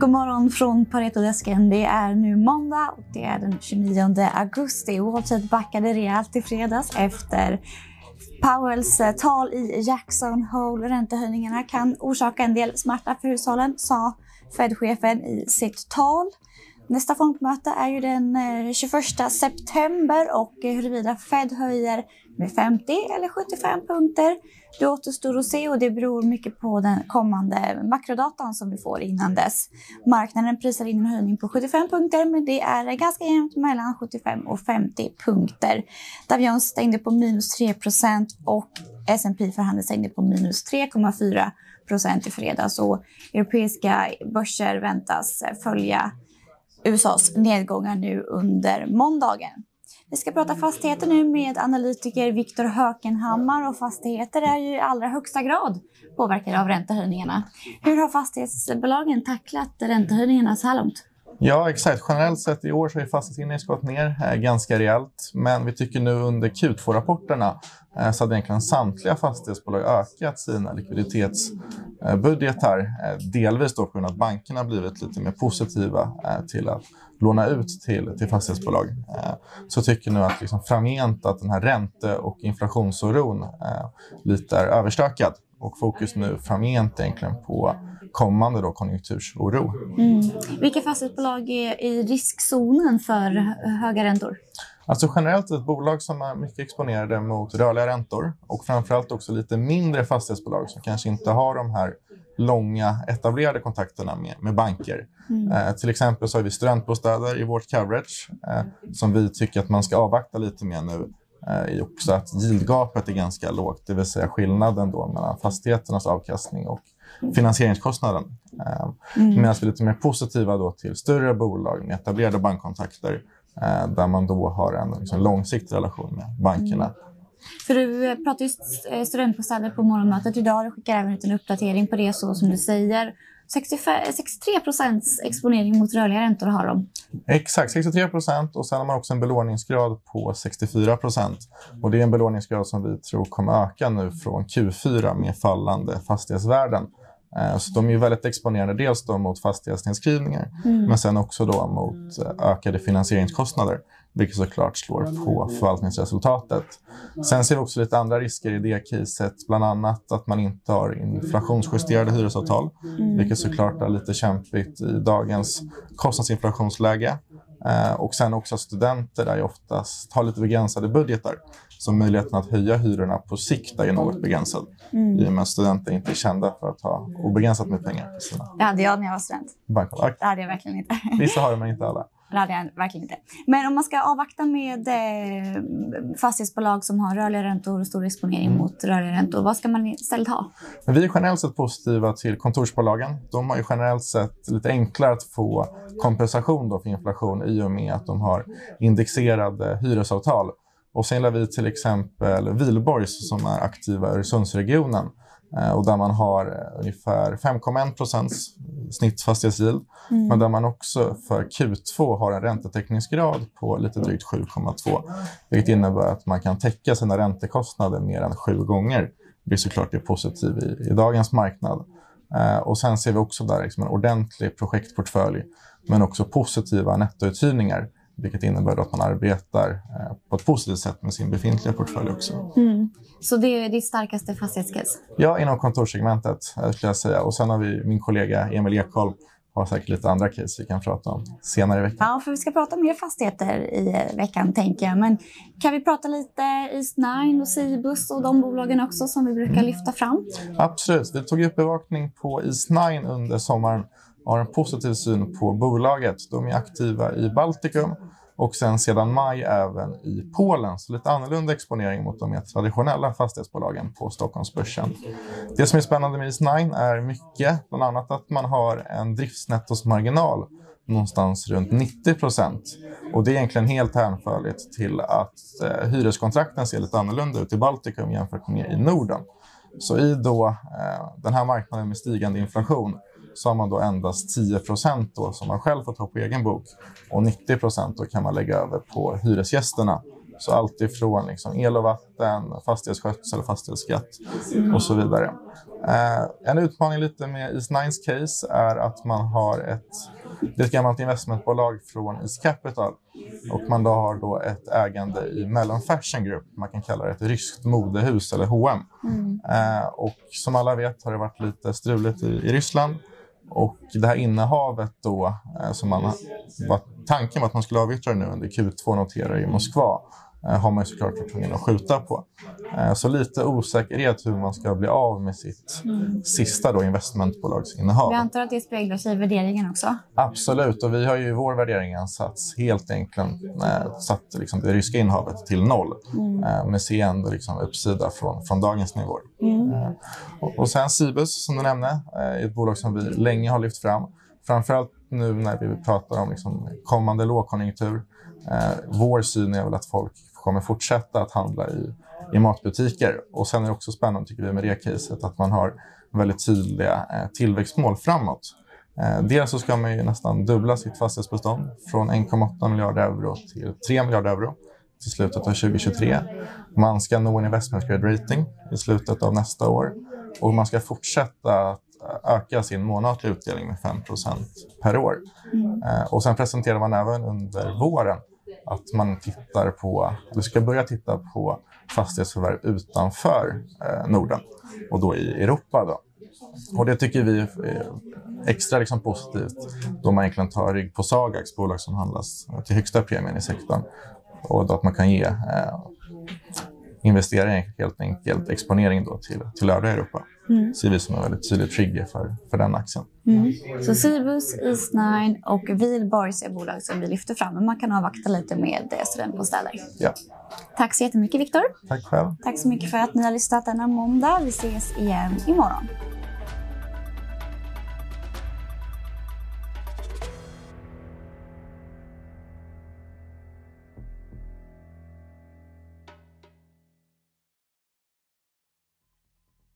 God morgon från Paretodesken. Det är nu måndag och det är den 29 augusti. Wall Street backade rejält i fredags efter Powells eh, tal i Jackson Hole. Räntehöjningarna kan orsaka en del smärta för hushållen, sa Fed-chefen i sitt tal. Nästa fondmöte är ju den eh, 21 september och huruvida Fed höjer med 50 eller 75 punkter, det återstår att se och det beror mycket på den kommande makrodatan som vi får innan dess. Marknaden prisar in en höjning på 75 punkter men det är ganska jämnt mellan 75 och 50 punkter. Dow Jones stängde på minus 3% och S&P förhandlade stängde på minus 3,4 i fredags och europeiska börser väntas följa USAs nedgångar nu under måndagen. Vi ska prata fastigheter nu med analytiker Viktor Hökenhammar och fastigheter är ju i allra högsta grad påverkade av räntehöjningarna. Hur har fastighetsbolagen tacklat räntehöjningarna så här långt? Ja, exakt. Generellt sett i år så har fastighetsindex gått ner eh, ganska rejält. Men vi tycker nu under Q2-rapporterna eh, så hade egentligen samtliga fastighetsbolag ökat sina likviditetsbudgetar. Eh, delvis då på grund av att bankerna blivit lite mer positiva eh, till att låna ut till, till fastighetsbolag. Eh, så tycker nu att liksom framgent att den här ränte och inflationsoron eh, lite är överstökad och fokus nu framgent egentligen på kommande då konjunktursoro. Mm. Vilka fastighetsbolag är i riskzonen för höga räntor? Alltså generellt ett bolag som är mycket exponerade mot rörliga räntor och framförallt också lite mindre fastighetsbolag som kanske inte har de här långa etablerade kontakterna med, med banker. Mm. Eh, till exempel så har vi studentbostäder i vårt coverage eh, som vi tycker att man ska avvakta lite med nu eh, också att yieldgapet är ganska lågt, det vill säga skillnaden då mellan fastigheternas avkastning och finansieringskostnaden. Eh, mm. Medan vi är lite mer positiva då till större bolag med etablerade bankkontakter eh, där man då har en liksom, långsiktig relation med bankerna. Mm. För du pratar ju studentbostäder på morgonmötet idag. Du skickar även ut en uppdatering på det så som du säger. 65, 63 procents exponering mot rörliga räntor har de. Exakt, 63 procent och sen har man också en belåningsgrad på 64 procent. Och det är en belåningsgrad som vi tror kommer öka nu från Q4 med fallande fastighetsvärden. Eh, så de är väldigt exponerade dels mot fastighetsnedskrivningar mm. men sen också då mot eh, ökade finansieringskostnader vilket såklart slår på förvaltningsresultatet. Sen ser vi också lite andra risker i det caset, bland annat att man inte har inflationsjusterade hyresavtal, mm. vilket såklart är lite kämpigt i dagens kostnadsinflationsläge. Eh, och sen också att studenter är oftast har lite begränsade budgetar. Så möjligheten att höja hyrorna på sikt är ju något begränsad. Mm. I och med att studenter inte är kända för att ha obegränsat med pengar. Det hade jag när jag var student. Bankkontakt. Det hade jag verkligen inte. Vissa har det, men inte alla. Det hade jag verkligen inte. Men om man ska avvakta med eh, fastighetsbolag som har rörliga räntor och stor exponering mm. mot rörliga räntor, vad ska man istället ha? Men vi är generellt sett positiva till kontorsbolagen. De har ju generellt sett lite enklare att få kompensation då för inflation i och med att de har indexerade hyresavtal. Och sen har vi till exempel Vilborgs som är aktiva i Öresundsregionen och där man har eh, ungefär 5,1 procents snittfastighetsyield. Mm. Men där man också för Q2 har en räntetäckningsgrad på lite drygt 7,2. Vilket innebär att man kan täcka sina räntekostnader mer än sju gånger. Vilket såklart är positivt i, i dagens marknad. Eh, och sen ser vi också där liksom en ordentlig projektportfölj men också positiva nettouthyrningar vilket innebär att man arbetar eh, på ett positivt sätt med sin befintliga portfölj också. Mm. Så det är ditt starkaste fastighetscase? Ja, inom kontorssegmentet eh, skulle jag säga. Och sen har vi min kollega Emil Ekholm har säkert lite andra case vi kan prata om senare i veckan. Ja, för vi ska prata mer fastigheter i eh, veckan tänker jag. Men kan vi prata lite East9 och Cibus och de bolagen också som vi brukar lyfta fram? Absolut. Vi tog upp bevakning på East9 under sommaren har en positiv syn på bolaget. De är aktiva i Baltikum och sen sedan maj även i Polen. Så lite annorlunda exponering mot de mer traditionella fastighetsbolagen på Stockholmsbörsen. Det som är spännande med East9 är mycket, bland annat att man har en driftsnettosmarginal någonstans runt 90 procent. Och det är egentligen helt hänförligt till att eh, hyreskontrakten ser lite annorlunda ut i Baltikum jämfört med i Norden. Så i då, eh, den här marknaden med stigande inflation så har man då endast 10 procent som man själv får ta på egen bok och 90 procent kan man lägga över på hyresgästerna Så allt ifrån liksom el och vatten, fastighetsskötsel, fastighetsskatt och så vidare. Eh, en utmaning lite med East Nines case är att man har ett, det är ett gammalt investmentbolag från East Capital och man då har då ett ägande i Mellon Fashion Group. Man kan kalla det ett ryskt modehus eller H&M. Mm. Eh, och som alla vet har det varit lite struligt i, i Ryssland. Och det här innehavet då, eh, som man var tanken var att man skulle avyttra nu under Q2 noterar i Moskva. Eh, har man ju såklart varit tvungen att skjuta på. Eh, så lite osäkerhet hur man ska bli av med sitt mm. sista då investmentbolagsinnehav. Vi antar att det speglar sig i värderingen också? Absolut, och vi har ju i vår värdering ansats helt enkelt eh, satt liksom det ryska innehavet till noll. Mm. med seende liksom uppsida från, från dagens nivåer. Mm. Och, och sen Cibus som du nämnde, ett bolag som vi länge har lyft fram. Framförallt nu när vi pratar om liksom kommande lågkonjunktur. Eh, vår syn är väl att folk kommer fortsätta att handla i, i matbutiker. Och sen är det också spännande tycker vi med det caset att man har väldigt tydliga eh, tillväxtmål framåt. Eh, dels så ska man ju nästan dubbla sitt fastighetsbestånd från 1,8 miljarder euro till 3 miljarder euro till slutet av 2023. Man ska nå en investment grade rating i slutet av nästa år och man ska fortsätta att öka sin månatliga utdelning med 5% per år. Mm. Eh, och sen presenterar man även under våren att man tittar på, eller ska börja titta på fastighetsförvärv utanför eh, Norden och då i Europa. Då. Och det tycker vi är extra liksom positivt då man egentligen tar rygg på Sagax, bolag som handlas till högsta premien i sektorn. Och då att man kan ge eh, investerare helt enkelt exponering då till, till övriga Europa. Mm. ser vi som en väldigt tydlig trigger för, för den aktien. Mm. Så Cibus, Eastnine och Wihlborgs är bolag som vi lyfter fram. Men man kan avvakta lite med studentbostäder. Ja. Tack så jättemycket Viktor. Tack själv. Tack så mycket för att ni har lyssnat denna måndag. Vi ses igen imorgon.